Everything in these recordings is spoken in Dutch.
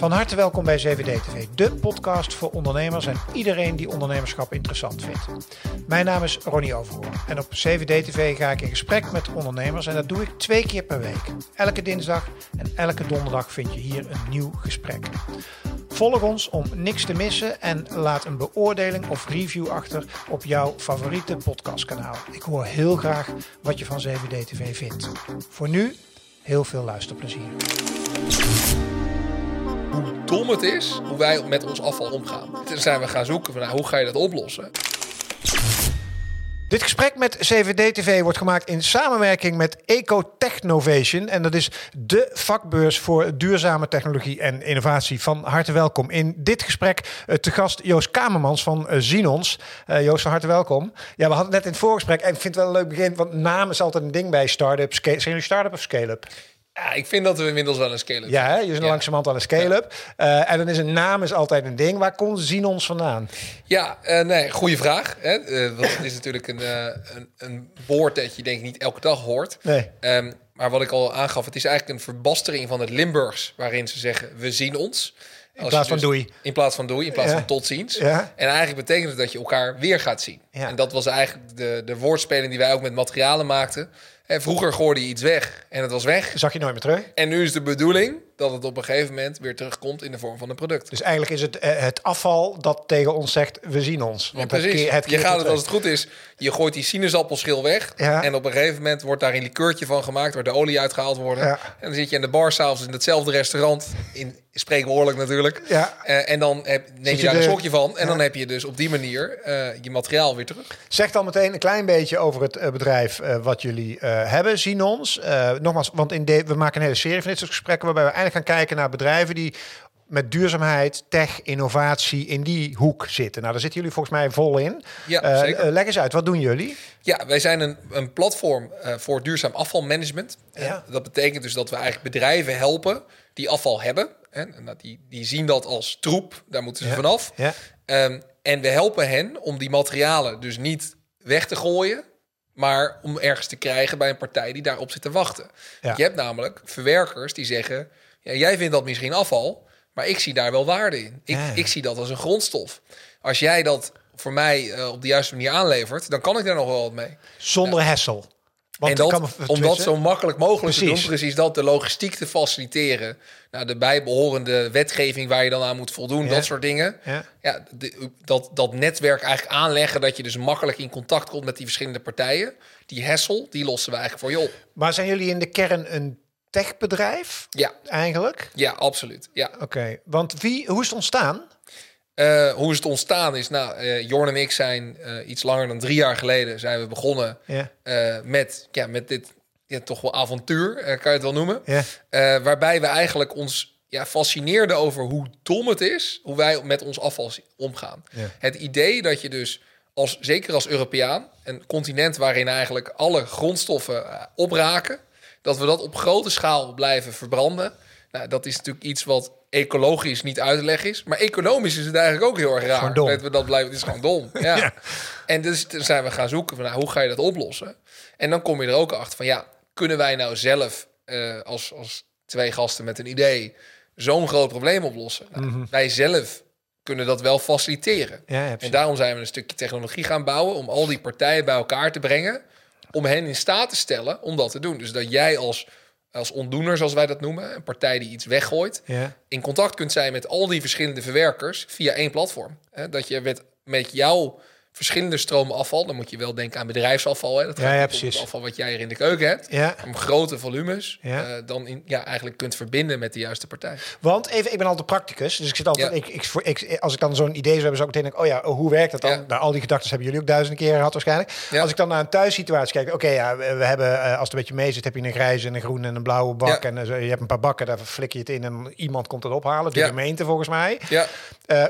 Van harte welkom bij CVD TV, de podcast voor ondernemers en iedereen die ondernemerschap interessant vindt. Mijn naam is Ronnie Overhoorn en op CVD TV ga ik in gesprek met ondernemers en dat doe ik twee keer per week. Elke dinsdag en elke donderdag vind je hier een nieuw gesprek. Volg ons om niks te missen en laat een beoordeling of review achter op jouw favoriete podcastkanaal. Ik hoor heel graag wat je van CVD TV vindt. Voor nu, heel veel luisterplezier. Hoe dom het is hoe wij met ons afval omgaan. Toen zijn we gaan zoeken van nou, hoe ga je dat oplossen. Dit gesprek met CVD-TV wordt gemaakt in samenwerking met Ecotechnovation. En dat is de vakbeurs voor duurzame technologie en innovatie. Van harte welkom. In dit gesprek uh, te gast Joost Kamermans van uh, Zinons. Uh, Joost, van harte welkom. Ja, we hadden net in het voorgesprek. En ik vind het wel een leuk begin, want naam is altijd een ding bij start-up. Zijn jullie start-up of scale-up? Ja, ik vind dat we inmiddels wel een scale-up Ja, hè? je bent ja. langzamerhand al een scale-up. Ja. Uh, en dan is een naam is altijd een ding. Waar komt Zinons vandaan? Ja, uh, nee, goede vraag. Hè? Uh, want het is natuurlijk een, een, een woord dat je denk ik niet elke dag hoort. Nee. Um, maar wat ik al aangaf, het is eigenlijk een verbastering van het Limburgs... waarin ze zeggen, we zien ons. In plaats dus, van doei. In plaats van doei, in plaats ja. van tot ziens. Ja. En eigenlijk betekent het dat je elkaar weer gaat zien. Ja. En dat was eigenlijk de, de woordspeling die wij ook met materialen maakten. Vroeger gooide je iets weg en het was weg. Zag je nooit meer terug. En nu is de bedoeling dat het op een gegeven moment weer terugkomt in de vorm van een product. Dus eigenlijk is het uh, het afval dat tegen ons zegt, we zien ons. Want ja, precies. Het, het je gaat het als het goed is, je gooit die sinaasappelschil weg. Ja. En op een gegeven moment wordt daar een likeurtje van gemaakt, waar de olie uitgehaald wordt. En dan zit je in de bar s'avonds in hetzelfde restaurant, in spreekwoordelijk natuurlijk. Ja. Uh, en dan heb, neem je, je daar de... een slokje van. En dan heb je dus op die manier uh, je materiaal weer terug. Zeg dan meteen een klein beetje over het uh, bedrijf wat jullie hebben, Sinons. nogmaals, want in de, we maken een hele serie van dit soort gesprekken waarbij we eigenlijk gaan kijken naar bedrijven die met duurzaamheid, tech, innovatie in die hoek zitten. Nou, daar zitten jullie volgens mij vol in. Ja, zeker. Uh, leg eens uit, wat doen jullie? Ja, wij zijn een, een platform uh, voor duurzaam afvalmanagement. Ja. dat betekent dus dat we eigenlijk bedrijven helpen die afval hebben. En, en die, die zien dat als troep, daar moeten ze ja. vanaf. Ja. Um, en we helpen hen om die materialen dus niet weg te gooien, maar om ergens te krijgen bij een partij die daarop zit te wachten. Ja. Je hebt namelijk verwerkers die zeggen: ja, jij vindt dat misschien afval, maar ik zie daar wel waarde in. Ik, Ja, ik zie dat als een grondstof. Als jij dat voor mij uh, op de juiste manier aanlevert, dan kan ik daar nog wel wat mee. Zonder hessel. Want en dat, om dat zo makkelijk mogelijk te Precies. doen, precies dat, de logistiek te faciliteren. Nou, de bijbehorende wetgeving waar je dan aan moet voldoen, Ja. dat soort dingen. Ja. Ja, de- dat, dat netwerk eigenlijk aanleggen, dat je dus makkelijk in contact komt met die verschillende partijen. Die hessel, die lossen we eigenlijk voor je op. Maar zijn jullie in de kern een techbedrijf Ja, eigenlijk? ja absoluut. Ja. Oké, want wie, hoe is het ontstaan? Eh, hoe is het ontstaan is, nou, eh Jorn en ik zijn eh, iets langer dan drie jaar geleden zijn we begonnen Ja. met, ja, met dit ja, toch wel avontuur, kan je het wel noemen. Ja. Waarbij we eigenlijk ons ja, fascineerden over hoe dom het is, hoe wij met ons afval omgaan. Ja. Het idee dat je dus, als, zeker als Europeaan, een continent waarin eigenlijk alle grondstoffen opraken, dat we dat op grote schaal blijven verbranden. Nou, dat is natuurlijk iets wat ecologisch niet uit te leggen is. Maar economisch is het eigenlijk ook heel erg raar. Dat we dat blijven, het is gewoon dom. Ja. Ja. En dus zijn we gaan zoeken van nou, hoe ga je dat oplossen? En dan kom je er ook achter van ja, kunnen wij nou zelf eh, als, als twee gasten met een idee zo'n groot probleem oplossen? Nou, Wij zelf kunnen dat wel faciliteren. Ja, en daarom zijn we een stukje technologie gaan bouwen om al die partijen bij elkaar te brengen. Om hen in staat te stellen om dat te doen. Dus dat jij als, als ontdoener, zoals wij dat noemen, een partij die iets weggooit, Ja. in contact kunt zijn met al die verschillende verwerkers via één platform. Dat je met, met jouw verschillende stromen afval, dan moet je wel denken aan bedrijfsafval. Hè, dat Ja, het precies. afval wat jij er in de keuken hebt. Ja. Om grote volumes, Ja. eh, dan in, ja, eigenlijk kunt verbinden met de juiste partij. Want even, ik ben altijd practicus, dus ik zit altijd, Ja. ik, ik, als ik dan zo'n idee zou hebben, zou ik meteen denken, oh ja, hoe werkt dat dan? Ja. Nou, al die gedachten hebben jullie ook duizenden keer gehad waarschijnlijk. Als ik dan naar een thuissituatie kijk, oké, ja, we, hebben, eh, als het een beetje mee zit, heb je een grijze en een groene en een blauwe bak. En eh, je hebt een paar bakken, daar flik je het in en iemand komt het ophalen, de gemeente volgens mij. Ja,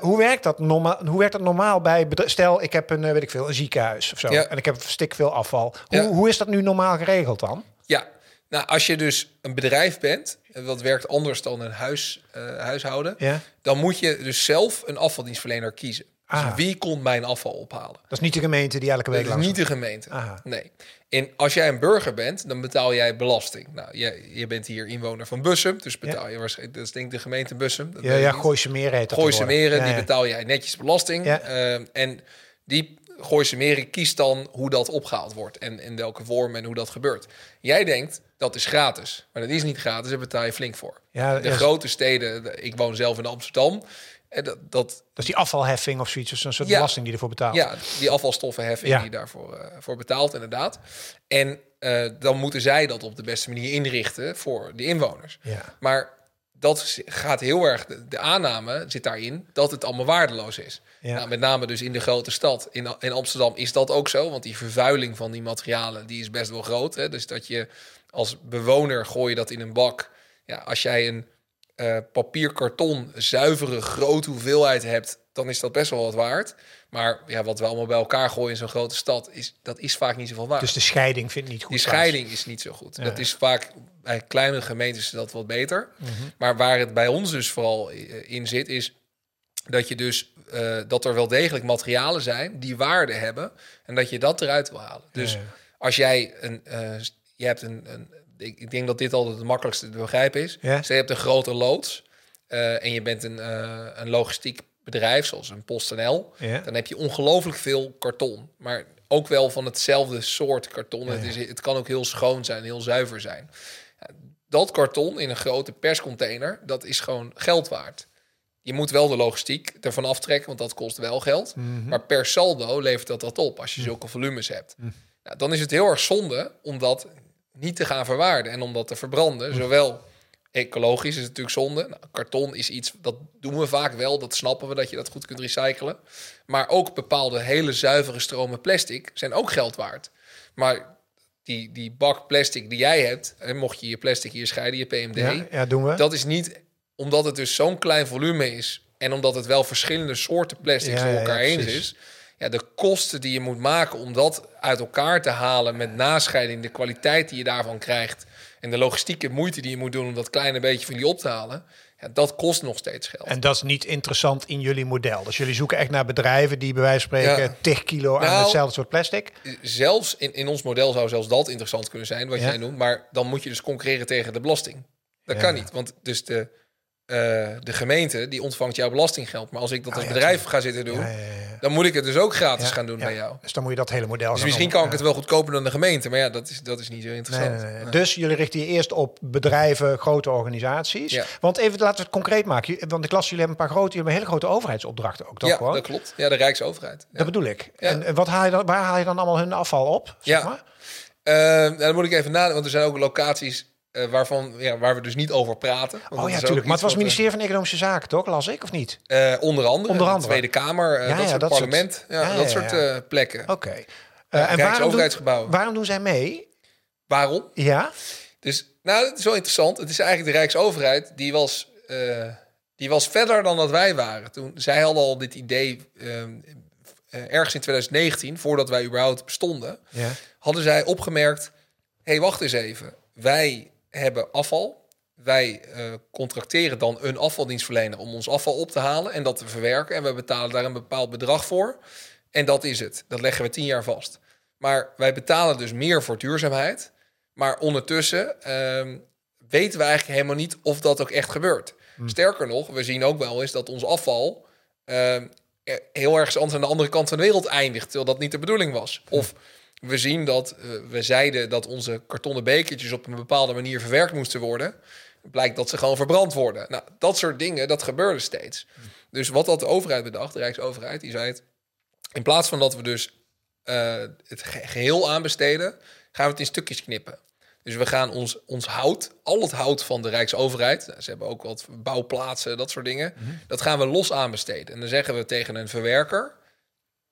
hoe, werkt dat normaal, hoe werkt dat normaal bij, stel ik heb een, eh, weet ik veel, een ziekenhuis of zo, Ja. en ik heb stik veel afval. Hoe, Ja. hoe is dat nu normaal geregeld dan? ja. Nou, als je dus een bedrijf bent, en dat werkt anders dan een huis, eh, huishouden, Ja. dan moet je dus zelf een afvaldienstverlener kiezen. Ah. Dus wie komt mijn afval ophalen? Dat is niet de gemeente die elke week Dat is niet de gemeente. Aha. Nee. En als jij een burger bent, dan betaal jij belasting. Nou, je, je bent hier inwoner van Bussum, dus betaal je waarschijnlijk, dat is denk ik de gemeente Bussum. Dat Ja, ja. Gooise Meer heet dat Gooise. Meren, Ja, die betaal jij netjes belasting. Ja. Ehm, en die Gooise Meren kiest dan hoe dat opgehaald wordt en in welke vorm en hoe dat gebeurt. Jij denkt dat is gratis, maar dat is niet gratis, daar betaal je flink voor. Ja, de ja, grote steden, de- ik woon zelf in Amsterdam, en dat, dat Dat is die afvalheffing of zoiets. Dus een soort Ja. belasting die ervoor betaalt. ja, die afvalstoffenheffing Ja. die je daarvoor eh, voor betaalt, inderdaad. En eh, dan moeten zij dat op de beste manier inrichten voor de inwoners. Ja. Maar dat gaat heel erg, de, aanname zit daarin dat het allemaal waardeloos is. Ja. Nou, met name dus in de grote stad. In, in Amsterdam is dat ook zo, want die vervuiling van die materialen die is best wel groot. Hè? Dus dat je als bewoner gooi je dat in een bak. Ja, als jij een eh papier, karton, zuivere grote hoeveelheid hebt, dan is dat best wel wat waard. Maar ja, wat we allemaal bij elkaar gooien in zo'n grote stad, is, dat is vaak niet zoveel waard. Dus de scheiding vindt niet goed Die plaats. scheiding is niet zo goed. Dat is vaak bij kleinere gemeentes is dat wat beter. Mhm. Maar waar het bij ons dus vooral in zit, is dat je dus eh, dat er wel degelijk materialen zijn die waarde hebben en dat je dat eruit wil halen. Dus Ja. als jij een, eh, je hebt een, een ik, ik denk dat dit altijd het makkelijkste te begrijpen is. Ja. Dus je hebt een grote loods eh, en je bent een, een logistiek bedrijf zoals een PostNL. Dan heb je ongelooflijk veel karton, maar ook wel van hetzelfde soort karton. Het, is, het kan ook heel schoon zijn, heel zuiver zijn. Dat karton in een grote perscontainer, dat is gewoon geld waard. Je moet wel de logistiek ervan aftrekken, want dat kost wel geld. Maar per saldo levert dat dat op als je zulke volumes hebt. Nou, dan is het heel erg zonde om dat niet te gaan verwaarden en om dat te verbranden. Zowel ecologisch is het natuurlijk zonde. Nou, karton is iets, dat doen we vaak wel. Dat snappen we, dat je dat goed kunt recyclen. Maar ook bepaalde hele zuivere stromen plastic zijn ook geld waard. Maar die, die bak plastic die jij hebt... en mocht je je plastic hier scheiden, je PMD... Ja, ja, doen we. dat is niet... omdat het dus zo'n klein volume is... en omdat het wel verschillende soorten plastics Ja, door elkaar heen precies. is... Ja, de kosten die je moet maken om dat uit elkaar te halen met nascheiding, de kwaliteit die je daarvan krijgt en de logistieke moeite die je moet doen om dat kleine beetje van jullie op te halen, ja, dat kost nog steeds geld. En dat is niet interessant in jullie model. Dus jullie zoeken echt naar bedrijven die bij wijze van spreken Ja. 10 kilo aan Nou, hetzelfde soort plastic. Zelfs in, in ons model zou zelfs dat interessant kunnen zijn, wat Ja. jij noemt, maar dan moet je dus concurreren tegen de belasting. Dat kan niet, want dus de, eh, de gemeente die ontvangt jouw belastinggeld, maar als ik dat als Ah, ja, bedrijf ga zitten doen, Ja, ja, ja. dan moet ik het dus ook gratis gaan doen bij jou. Dus dan moet je dat hele model Dus misschien om- kan ik het wel goedkoper dan de gemeente, maar ja, dat is, dat is niet zo interessant. nee, nee. Dus jullie richten je eerst op bedrijven, grote organisaties. Ja. Want even laten we het concreet maken. Want ik las, jullie hebben een paar grote, jullie hebben hele grote overheidsopdrachten ook, toch ja, gewoon? dat klopt. Ja, de Rijksoverheid. Dat bedoel ik. En, wat haal je dan, waar haal je dan allemaal hun afval op? Zeg Ja. maar? Eh, nou, dan moet ik even nadenken, want er zijn ook locaties eh, waarvan, ja, waar we dus niet over praten. Want dat Oh ja, natuurlijk. Maar het was het we- ministerie van Economische Zaken, toch? Las ik of niet? eh, onder andere, Onder de andere. Tweede Kamer, eh, Ja, dat ja, soort dat parlement, ja, dat soort eh, plekken. Oké. Eh, en waarom doen, waarom doen zij mee? Waarom? Ja, Dus, nou, het is wel interessant. Het is eigenlijk de Rijksoverheid, die was, eh, die was verder dan dat wij waren. Toen, zij hadden al dit idee eh, eh, ergens in 2019, voordat wij überhaupt bestonden, ja. hadden zij opgemerkt: hé, hey, wacht eens even. Wij hebben afval. Wij eh, contracteren dan een afvaldienstverlener om ons afval op te halen en dat te verwerken. En we betalen daar een bepaald bedrag voor. En dat is het. Dat leggen we tien jaar vast. Maar wij betalen dus meer voor duurzaamheid. Maar ondertussen ehm, weten we eigenlijk helemaal niet of dat ook echt gebeurt. Sterker nog, we zien ook wel eens dat ons afval ehm, heel ergens anders aan de andere kant van de wereld eindigt, terwijl dat niet de bedoeling was. Of we zien dat eh, we zeiden dat onze kartonnen bekertjes op een bepaalde manier verwerkt moesten worden. Blijkt dat ze gewoon verbrand worden. Nou, dat soort dingen, dat gebeurde steeds. Dus wat had de overheid bedacht, de Rijksoverheid, die zei het. In plaats van dat we dus eh, het ge- geheel aanbesteden, gaan we het in stukjes knippen. Dus we gaan ons, ons hout, al het hout van de Rijksoverheid, nou, ze hebben ook wat bouwplaatsen, dat soort dingen, dat gaan we los aanbesteden. En dan zeggen we tegen een verwerker,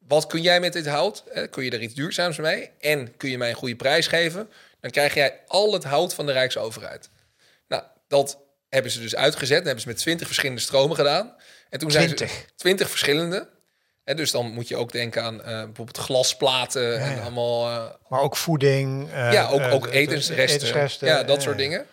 wat kun jij met dit hout? Eh, kun je er iets duurzaams mee? En kun je mij een goede prijs geven? Dan krijg jij al het hout van de Rijksoverheid. Nou, dat hebben ze dus uitgezet. Dat hebben ze met 20 verschillende stromen gedaan. En toen zijn 20? ze 20 verschillende. En dus dan moet je ook denken aan eh, bijvoorbeeld glasplaten en ja. allemaal eh, Maar ook voeding. ja, ook, ook etensresten. etensresten, ja, dat soort dingen.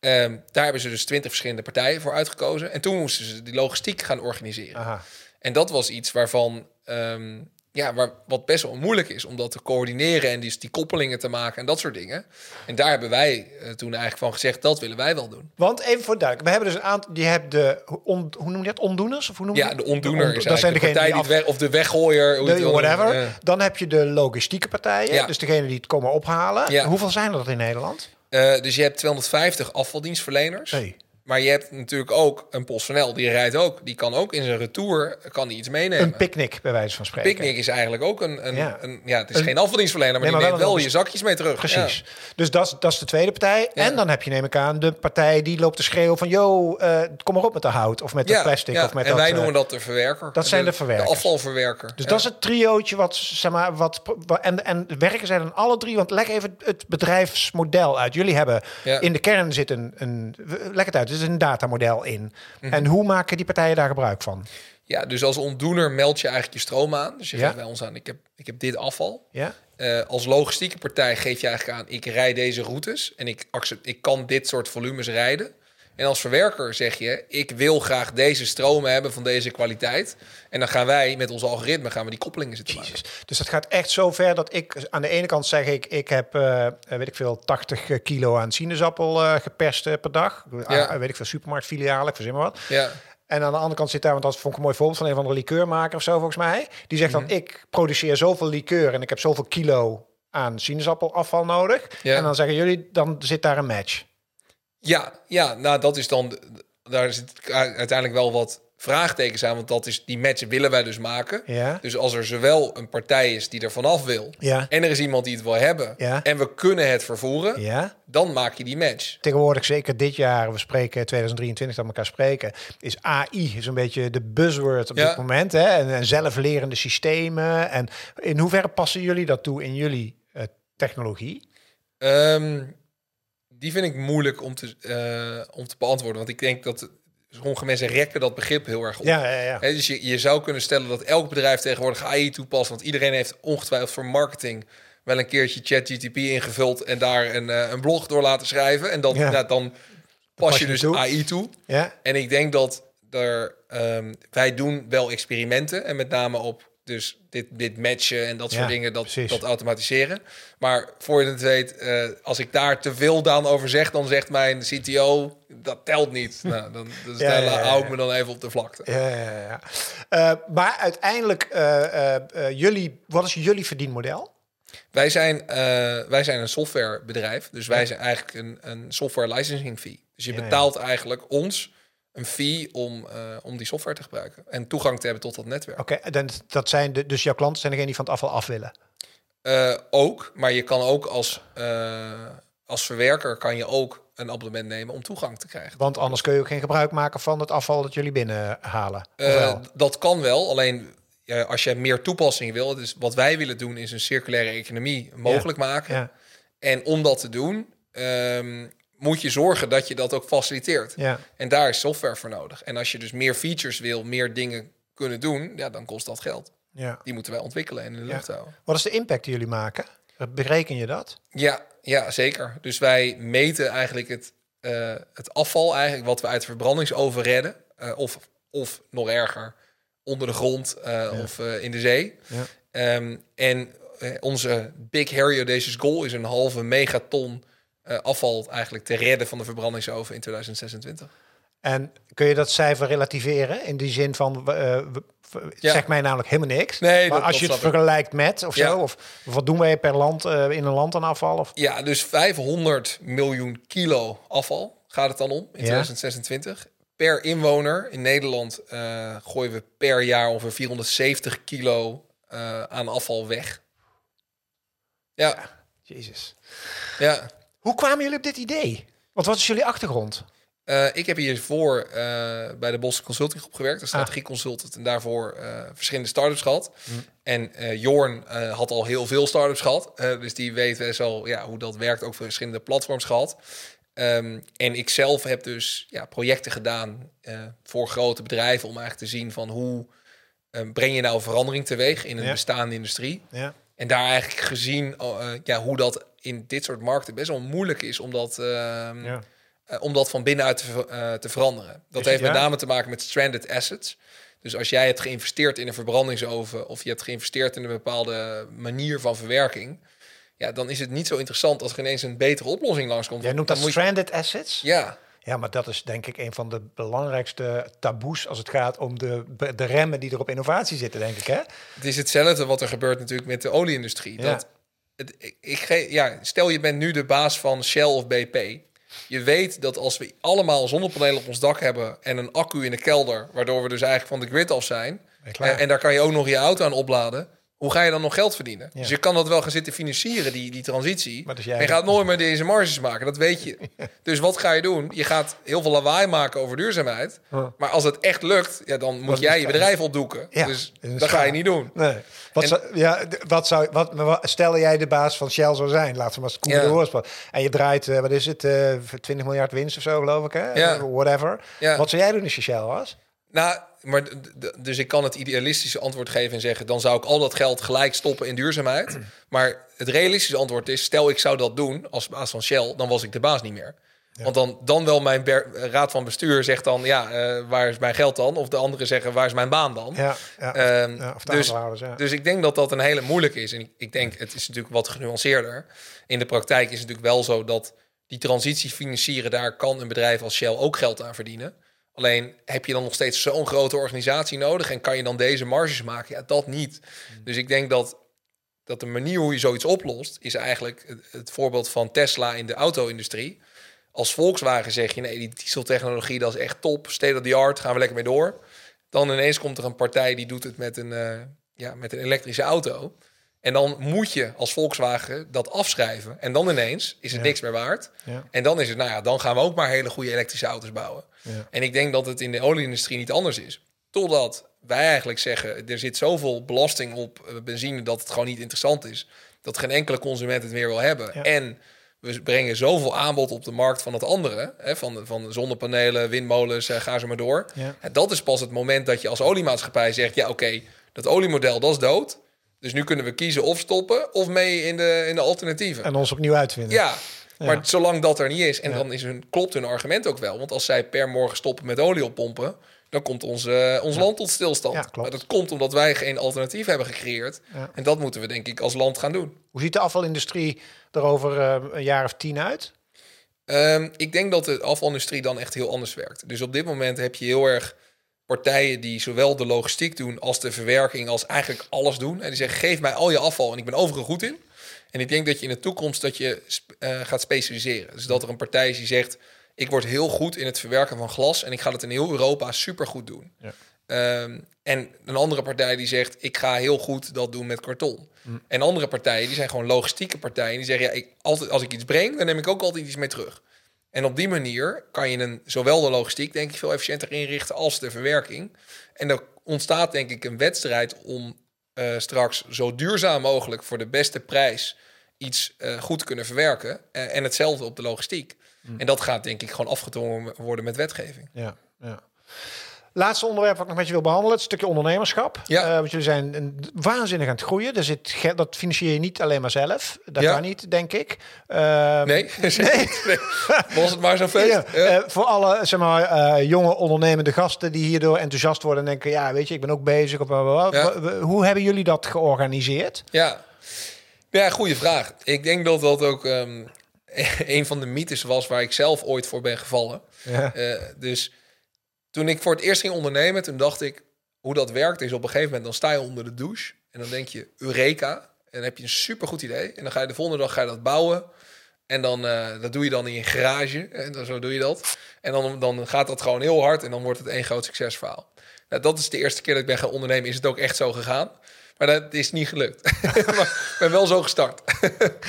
Ehm, daar hebben ze dus twintig verschillende partijen voor uitgekozen. En toen moesten ze die logistiek gaan organiseren. Aha. En dat was iets waarvan, ehm, ja, waar, wat best wel moeilijk is om dat te coördineren en die, die koppelingen te maken en dat soort dingen. En daar hebben wij eh, toen eigenlijk van gezegd, dat willen wij wel doen. Want even voor duidelijk, we hebben dus een aantal, die hebben de, on, hoe noem je dat, ondoeners? Of hoe noem je Ja, de ontdoener on- is dat zijn de partij die weg, of de weggooier. hoe het whatever. Ja. Dan heb je de logistieke partijen, Ja. dus degene die het komen ophalen. Ja. Hoeveel zijn er dat in Nederland? Eh, dus je hebt 250 afvaldienstverleners. Hey. Maar je hebt natuurlijk ook een PostNL, die rijdt ook. Die kan ook in zijn retour kan die iets meenemen. Een picknick, bij wijze van spreken. Picknick is eigenlijk ook een... een, Ja. Een, ja, het is Een- geen afvaldienstverlener, maar Nee, die neemt wel je zakjes mee terug. Precies. Ja. Dus dat, is- dat is de tweede partij. Ja. En dan heb je, neem ik aan, de partij die loopt te schreeuwen van... yo, eh, kom maar op met de hout of met de plastic. Of met en dat, wij eh, noemen dat de verwerker. dat zijn de verwerkers. afvalverwerker. Dus dat is het triootje wat, zeg maar, wat... En, en werken zij dan alle drie? Want leg even het bedrijfsmodel uit. Jullie hebben in de kern zit een... een leg het uit, zit een datamodel in. Mhm. En hoe maken die partijen daar gebruik van? Ja, dus als ontdoener meld je eigenlijk je stroom aan. Dus je Ja. geeft bij ons aan, ik heb, ik heb dit afval. Ja? Eh, als logistieke partij geef je eigenlijk aan, ik rijd deze routes en ik, accept, ik kan dit soort volumes rijden. En als verwerker zeg je, ik wil graag deze stromen hebben van deze kwaliteit. En dan gaan wij met ons algoritme gaan we die koppelingen zitten maken. Dus dat gaat echt zo ver dat ik aan de ene kant zeg ik, ik heb eh, weet ik veel 80 kilo aan sinaasappel eh, geperst eh, per dag. Ja. Ah, weet ik veel supermarktfilialen, ik verzin maar wat. Ja, En aan de andere kant zit daar, want dat vond ik een mooi voorbeeld van een van de liqueurmaker of zo volgens mij. Die zegt Mhm. dan, ik produceer zoveel liqueur en ik heb zoveel kilo aan sinaasappelafval nodig. Ja. En dan zeggen jullie, dan zit daar een match. Ja, ja nou dat is dan, daar zit uiteindelijk wel wat vraagtekens aan. Want dat is, die match willen wij dus maken. Ja. Dus als er zowel een partij is die er vanaf wil... Ja. en er is iemand die het wil hebben... Ja. en we kunnen het vervoeren... Ja. dan maak je die match. Tegenwoordig, zeker dit jaar, we spreken 2023 dat we elkaar spreken, is AI zo'n beetje de buzzword op dit moment. Hè? En, en zelflerende systemen. En in hoeverre passen jullie dat toe in jullie eh, technologie? Ehm, die vind ik moeilijk om te, eh, om te beantwoorden. Want ik denk dat sommige mensen rekken dat begrip heel erg op. Ja, ja, ja. Dus je, je zou kunnen stellen dat elk bedrijf tegenwoordig AI toepast. Want iedereen heeft ongetwijfeld voor marketing wel een keertje ChatGTP ingevuld en daar een, eh, een blog door laten schrijven. En dan, Ja. nou, dan pas, pas je je dus toe. AI toe. ja. En ik denk dat er, ehm, wij doen wel experimenten en met name op dus dit, dit matchen en dat soort Ja, dingen, dat, precies. dat automatiseren. Maar voor je het weet, eh, als ik daar te veel dan over zeg, dan zegt mijn CTO, dat telt niet. nou, dan, dus Ja, daar ja, ja, hou ik me dan even op de vlakte. Ja, ja, ja. Eh, maar uiteindelijk, eh, jullie, wat is jullie verdienmodel? Wij zijn, wij zijn een softwarebedrijf, dus wij zijn eigenlijk een, een software licensing fee. Dus je betaalt eigenlijk ons een fee om, eh, om die software te gebruiken en toegang te hebben tot dat netwerk. Oké, dan dat zijn de, dus jouw klanten zijn degene die van het afval af willen. Eh, ook, maar je kan ook als, eh, als verwerker kan je ook een abonnement nemen om toegang te krijgen. Want anders kun je ook geen gebruik maken van het afval dat jullie binnenhalen. Dat kan wel, alleen ja, als je meer toepassingen wil, dus wat wij willen doen is een circulaire economie mogelijk maken. ja, En om dat te doen, ehm, moet je zorgen dat je dat ook faciliteert. ja. En daar is software voor nodig. En als je dus meer features wil, meer dingen kunnen doen, ja, dan kost dat geld. ja. Die moeten wij ontwikkelen en in de lucht houden. Wat is de impact die jullie maken? Bereken je dat? Ja, ja, zeker. Dus wij meten eigenlijk het, eh, het afval, eigenlijk wat we uit de verbrandingsoven redden. eh, of, of nog erger, onder de grond eh, of in de zee. Ja. Ehm, en onze Big Harry Audacious Goal is een halve megaton eh, afval eigenlijk te redden van de verbrandingsoven in 2026. En kun je dat cijfer relativeren in die zin van, eh, we- Ja. zegt mij namelijk helemaal niks. Nee, maar dat- als je het vergelijkt met of Ja. zo, of wat doen wij per land eh, in een land aan afval? Of, Ja, dus 500 miljoen kilo afval gaat het dan om in Ja. 2026. Per inwoner in Nederland eh, gooien we per jaar ongeveer 470 kilo eh, aan afval weg. Ja, Jezus. ja. Hoe kwamen jullie op dit idee? Want wat is jullie achtergrond? Eh, ik heb hiervoor uh, bij de Bos Consulting Groep gewerkt, als Ah. strategie consultant, en daarvoor eh, verschillende start-ups gehad. Hm. En eh, Jorn eh, had al heel veel start-ups gehad, eh, dus die weet best wel ja, hoe dat werkt, ook voor verschillende platforms gehad. Ehm, en ik zelf heb dus ja, projecten gedaan eh, voor grote bedrijven om eigenlijk te zien van hoe eh, breng je nou verandering teweeg in een Ja. bestaande industrie. Ja. En daar eigenlijk gezien oh, eh, ja, hoe dat in dit soort markten best wel moeilijk is om dat, ehm, Ja. eh, om dat van binnenuit te, eh, te veranderen. Dat heeft met ja. name te maken met stranded assets. Dus als jij hebt geïnvesteerd in een verbrandingsoven of je hebt geïnvesteerd in een bepaalde manier van verwerking, ja, dan is het niet zo interessant als er ineens een betere oplossing langskomt. Jij noemt dat moet je- stranded assets? Ja, Ja, maar dat is denk ik een van de belangrijkste taboes als het gaat om de, de remmen die er op innovatie zitten, denk ik. Hè? het is hetzelfde wat er gebeurt natuurlijk met de olieindustrie. Ja. Dat het, ik, ik ge- ja, stel je bent nu de baas van Shell of BP. Je weet dat als we allemaal zonnepanelen op ons dak hebben en een accu in de kelder, waardoor we dus eigenlijk van de grid af zijn, en, en daar kan je ook nog je auto aan opladen, hoe ga je dan nog geld verdienen? Ja. Dus je kan dat wel gaan zitten financieren, die, die transitie. Maar dus jij- En je gaat nooit meer deze marges maken, dat weet je. Dus wat ga je doen? Je gaat heel veel lawaai maken over duurzaamheid. Maar als het echt lukt, ja, dan moet jij je bedrijf opdoeken. Ja, dus dat ga je niet doen. Nee. Wat, En- zou, ja, wat zou, wat, stel jij de baas van Shell zou zijn, laten we maar eens Ja. de. En je draait, eh, wat is het, eh 20 miljard winst of zo, geloof ik, hè? Ja. Whatever. Ja. Wat zou jij doen als je Shell was? Nou, maar dus ik kan het idealistische antwoord geven en zeggen: dan zou ik al dat geld gelijk stoppen in duurzaamheid. Maar het realistische antwoord is: stel ik zou dat doen als baas van Shell, dan was ik de baas niet meer. Want dan, dan wel mijn raad van bestuur zegt dan: ja, eh, waar is mijn geld dan? Of de anderen zeggen: waar is mijn baan dan? Ja, ja. Ehm, ja, of de dus, dus ik denk dat dat een hele moeilijke is. En ik, ik denk, het is natuurlijk wat genuanceerder. In de praktijk is het natuurlijk wel zo dat die transitie financieren, daar kan een bedrijf als Shell ook geld aan verdienen. Alleen heb je dan nog steeds zo'n grote organisatie nodig en kan je dan deze marges maken? Ja, dat niet. Dus ik denk dat, dat de manier hoe je zoiets oplost, is eigenlijk het, het voorbeeld van Tesla in de auto-industrie. Als Volkswagen zeg je, nee, die dieseltechnologie, dat is echt top, state of the art, gaan we lekker mee door. Dan ineens komt er een partij die doet het met een, eh, ja, met een elektrische auto. En dan moet je als Volkswagen dat afschrijven. En dan ineens is het Ja. niks meer waard. Ja. En dan is het, nou ja, dan gaan we ook maar hele goede elektrische auto's bouwen. Ja. En ik denk dat het in de olieindustrie niet anders is. Totdat wij eigenlijk zeggen, er zit zoveel belasting op eh, benzine dat het gewoon niet interessant is. Dat geen enkele consument het meer wil hebben. Ja. En we brengen zoveel aanbod op de markt van het andere. Hè, van, van zonnepanelen, windmolens, eh, ga zo maar door. Ja. En dat is pas het moment dat je als oliemaatschappij zegt... ja, oké, dat oliemodel, dat is dood. Dus nu kunnen we kiezen of stoppen of mee in de, in de alternatieven. En ons opnieuw uitvinden. Ja, maar zolang dat er niet is, en dan is hun, klopt hun argument ook wel. Want als zij per morgen stoppen met olie oppompen, dan komt ons, eh, ons land tot stilstand. Ja, klopt. Maar dat komt omdat wij geen alternatief hebben gecreëerd. Ja. En dat moeten we denk ik als land gaan doen. Hoe ziet de afvalindustrie er over eh, een jaar of tien uit? Ehm, ik denk dat de afvalindustrie dan echt heel anders werkt. Dus op dit moment heb je heel erg partijen die zowel de logistiek doen als de verwerking, als eigenlijk alles doen. En die zeggen: geef mij al je afval en ik ben overal goed in. En ik denk dat je in de toekomst dat je eh, gaat specialiseren. Dus dat er een partij is die zegt: ik word heel goed in het verwerken van glas en ik ga het in heel Europa supergoed doen. Ja. Ehm, en een andere partij die zegt: ik ga heel goed dat doen met karton. En andere partijen die zijn gewoon logistieke partijen die zeggen: ja, ik, altijd als ik iets breng, dan neem ik ook altijd iets mee terug. En op die manier kan je een, zowel de logistiek denk ik veel efficiënter inrichten als de verwerking. En er ontstaat denk ik een wedstrijd om eh, straks zo duurzaam mogelijk voor de beste prijs iets eh, goed kunnen verwerken. Eh, en hetzelfde op de logistiek. En dat gaat denk ik gewoon afgedwongen worden met wetgeving. Ja, ja. Laatste onderwerp wat ik nog met je wil behandelen, het stukje ondernemerschap. Ja. Eh, want jullie zijn een, waanzinnig aan het groeien. Zit, ge- dat financier je niet alleen maar zelf. Dat Ja. kan niet, denk ik. Eh, Nee, niet. nee. Was het maar zo'n feest? Ja, eh, voor alle zeg maar, eh, jonge ondernemende gasten die hierdoor enthousiast worden en denken, ja, weet je, ik ben ook bezig. W- Hoe hebben jullie dat georganiseerd? Ja, ja goede vraag. Ik denk dat dat ook ehm, een van de mythes was waar ik zelf ooit voor ben gevallen. Ja. Dus toen ik voor het eerst ging ondernemen, toen dacht ik hoe dat werkt is op een gegeven moment dan sta je onder de douche en dan denk je Eureka en dan heb je een supergoed idee en dan ga je de volgende dag ga je dat bouwen en dan eh, dat doe je dan in je garage en dan, zo doe je dat en dan, dan gaat dat gewoon heel hard en dan wordt het één groot succesverhaal. Nou, dat is de eerste keer dat ik ben gaan ondernemen, is het ook echt zo gegaan. Maar dat is niet gelukt. maar ik ben wel zo gestart.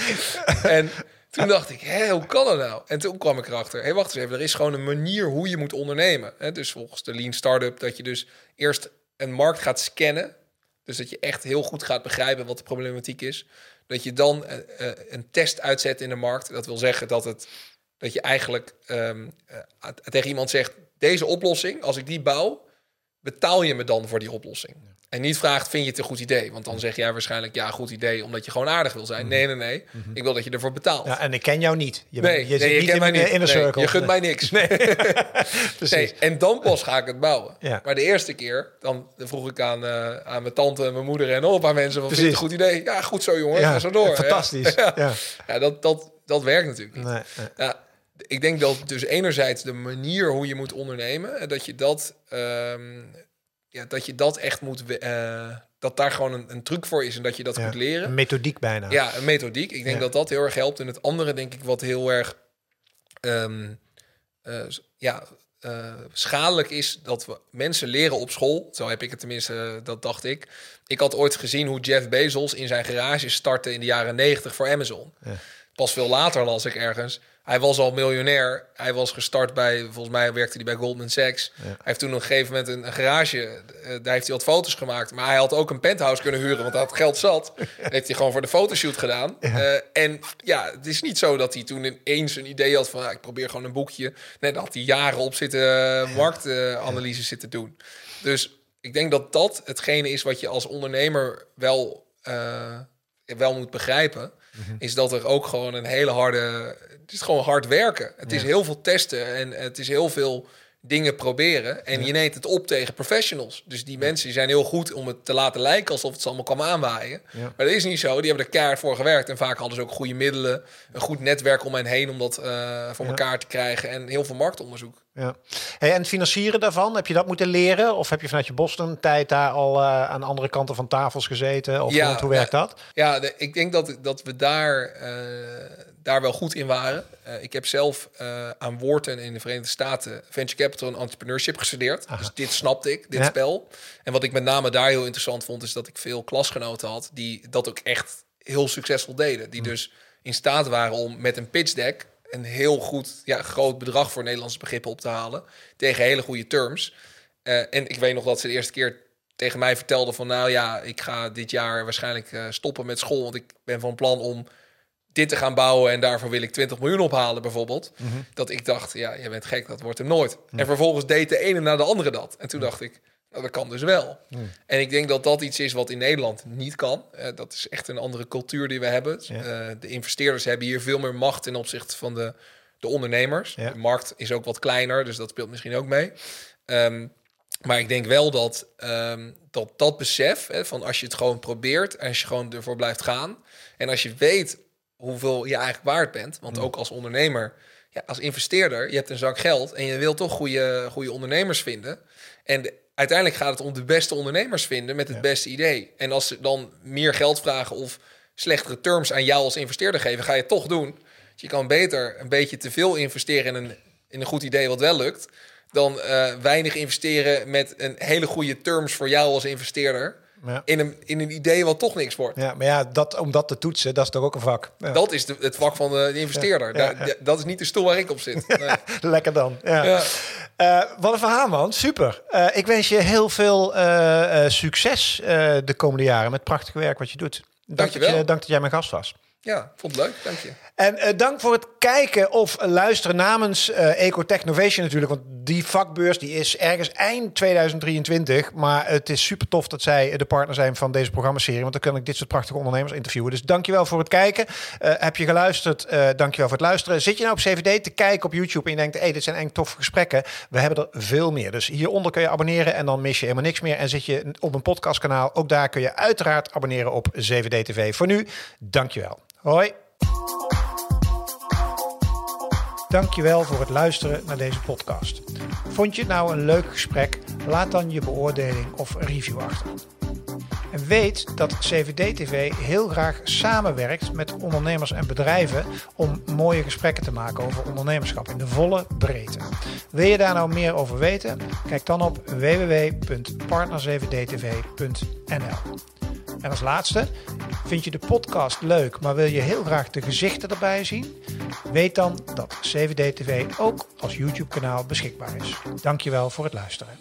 en toen dacht ik, hé, hoe kan dat nou? En toen kwam ik erachter, hé, wacht eens even, er is gewoon een manier hoe je moet ondernemen. Hè? Dus volgens de Lean Startup, dat je dus eerst een markt gaat scannen. Dus dat je echt heel goed gaat begrijpen wat de problematiek is. Dat je dan eh, eh, een test uitzet in de markt. Dat wil zeggen dat, het, dat je eigenlijk ehm, eh, tegen iemand zegt, deze oplossing, als ik die bouw, betaal je me dan voor die oplossing? En niet vraagt, vind je het een goed idee? Want dan zeg jij waarschijnlijk, ja, goed idee, omdat je gewoon aardig wil zijn. Nee, nee, nee. Ik wil dat je ervoor betaalt. Ja, en ik ken jou niet. Je, nee, bent- je nee, zit je niet in mij niet. in Nee, circle. je gunt mij niks. Nee. Precies. en dan pas ga ik het bouwen. Ja. Maar de eerste keer, dan vroeg ik aan, eh, aan mijn tante en mijn moeder en nog een paar mensen... Van, vind je het een goed idee? Ja, goed zo jongen, Ja, ga zo door. fantastisch. Ja, Ja. Ja, dat, dat, dat werkt natuurlijk niet. Ja, ik denk dat dus enerzijds de manier hoe je moet ondernemen, dat je dat, ehm, ja, dat je dat echt moet, eh, dat daar gewoon een, een truc voor is en dat je dat Ja. kunt leren. Een methodiek bijna. Ja, een methodiek. Ik denk Ja. dat dat heel erg helpt. En het andere denk ik wat heel erg ehm, eh, ja, eh, schadelijk is dat we mensen leren op school. Zo heb ik het tenminste, dat dacht ik. Ik had ooit gezien hoe Jeff Bezos in zijn garage startte in de jaren 90 voor Amazon. Ja. Pas veel later las ik ergens. Hij was al miljonair. Hij was gestart bij, volgens mij werkte hij bij Goldman Sachs. Hij heeft toen op een gegeven moment een, een garage. eh, daar heeft hij wat foto's gemaakt. Maar hij had ook een penthouse kunnen huren, want hij had geld zat. Dat heeft hij gewoon voor de fotoshoot gedaan. Eh, en ja, het is niet zo dat hij toen ineens een idee had van... ah, ik probeer gewoon een boekje. Nee, daar had hij jaren op zitten uh, marktanalyse zitten doen. Dus ik denk dat dat hetgene is wat je als ondernemer wel, wel moet begrijpen. Is dat er ook gewoon een hele harde. Het is gewoon hard werken. Het is heel veel testen en het is heel veel dingen proberen. En je neemt het op tegen professionals. Dus die mensen zijn heel goed om het te laten lijken alsof het ze allemaal kwam aanwaaien. Ja. Maar dat is niet zo. Die hebben er keihard voor gewerkt. En vaak hadden ze ook goede middelen, een goed netwerk om hen heen om dat eh, voor elkaar te krijgen. En heel veel marktonderzoek. Ja. Hey, en het financieren daarvan, heb je dat moeten leren? Of heb je vanuit je Boston-tijd daar al eh, aan andere kanten van tafels gezeten? Of Ja, hoe, werkt dat? Ja, de- ik denk dat, dat we daar, eh, daar wel goed in waren. Eh, ik heb zelf aan Wharton in de Verenigde Staten Venture Capital en Entrepreneurship gestudeerd. Dus dit snapte ik, dit Ja. spel. En wat ik met name daar heel interessant vond, is dat ik veel klasgenoten had die dat ook echt heel succesvol deden. Die dus in staat waren om met een pitch deck een heel goed, ja, groot bedrag voor Nederlandse begrippen op te halen. Tegen hele goede terms. Eh, en ik weet nog dat ze de eerste keer tegen mij vertelde van... nou ja, ik ga dit jaar waarschijnlijk eh, stoppen met school... want ik ben van plan om dit te gaan bouwen... en daarvoor wil ik 20 miljoen ophalen bijvoorbeeld. Dat ik dacht, ja, je bent gek, dat wordt hem nooit. En vervolgens deed de ene na de andere dat. En toen dacht ik, nou, dat kan dus wel. En ik denk dat dat iets is wat in Nederland niet kan. Eh, dat is echt een andere cultuur die we hebben. Ja. Eh, de investeerders hebben hier veel meer macht... ten opzichte van de, de ondernemers. Ja. De markt is ook wat kleiner, dus dat speelt misschien ook mee. Ehm, maar ik denk wel dat ehm, dat, dat besef, hè, van als je het gewoon probeert... en als je gewoon ervoor blijft gaan... en als je weet hoeveel je eigenlijk waard bent... want ook als ondernemer, ja, als investeerder... je hebt een zak geld en je wilt toch goede, goede ondernemers vinden... en de- uiteindelijk gaat het om de beste ondernemers vinden... met het beste idee. En als ze dan meer geld vragen of slechtere terms aan jou als investeerder geven... ga je het toch doen. Dus je kan beter een beetje te veel investeren in een, in een goed idee wat wel lukt... dan eh, weinig investeren met een hele goede terms voor jou als investeerder... Ja. In, een, in een idee wat toch niks wordt. Ja, maar ja, dat, om dat te toetsen, dat is toch ook een vak. Ja. Dat is de, het vak van de, de investeerder. Ja, Dat is niet de stoel waar ik op zit. Nee. Lekker dan. Ja. Eh, wat een verhaal, man. Super. Eh, ik wens je heel veel eh, succes de komende jaren met het prachtige werk wat je doet. Dank dat, Dankjewel. je, dank dat jij mijn gast was. Ja, vond het leuk. Dank je. En eh, dank voor het kijken of luisteren namens eh Ecotechnovation natuurlijk. Want die vakbeurs die is ergens eind 2023. Maar het is super tof dat zij de partner zijn van deze programmaserie. Want dan kan ik dit soort prachtige ondernemers interviewen. Dus dankjewel voor het kijken. Eh, heb je geluisterd? Eh dankjewel voor het luisteren. Zit je nou op CVD te kijken op YouTube en je denkt... hey, dit zijn eigenlijk toffe gesprekken. We hebben er veel meer. Dus hieronder kun je abonneren en dan mis je helemaal niks meer. En zit je op een podcastkanaal, ook daar kun je uiteraard abonneren op CVD TV. Voor nu, dankjewel. Hoi. Dankjewel voor het luisteren naar deze podcast. Vond je het nou een leuk gesprek? Laat dan je beoordeling of review achter. En weet dat CVD-TV heel graag samenwerkt met ondernemers en bedrijven om mooie gesprekken te maken over ondernemerschap in de volle breedte. Wil je daar nou meer over weten? Kijk dan op www.partner7dtv.nl. En als laatste, vind je de podcast leuk, maar wil je heel graag de gezichten erbij zien? Weet dan dat CVD-TV ook als YouTube-kanaal beschikbaar is. Dankjewel voor het luisteren.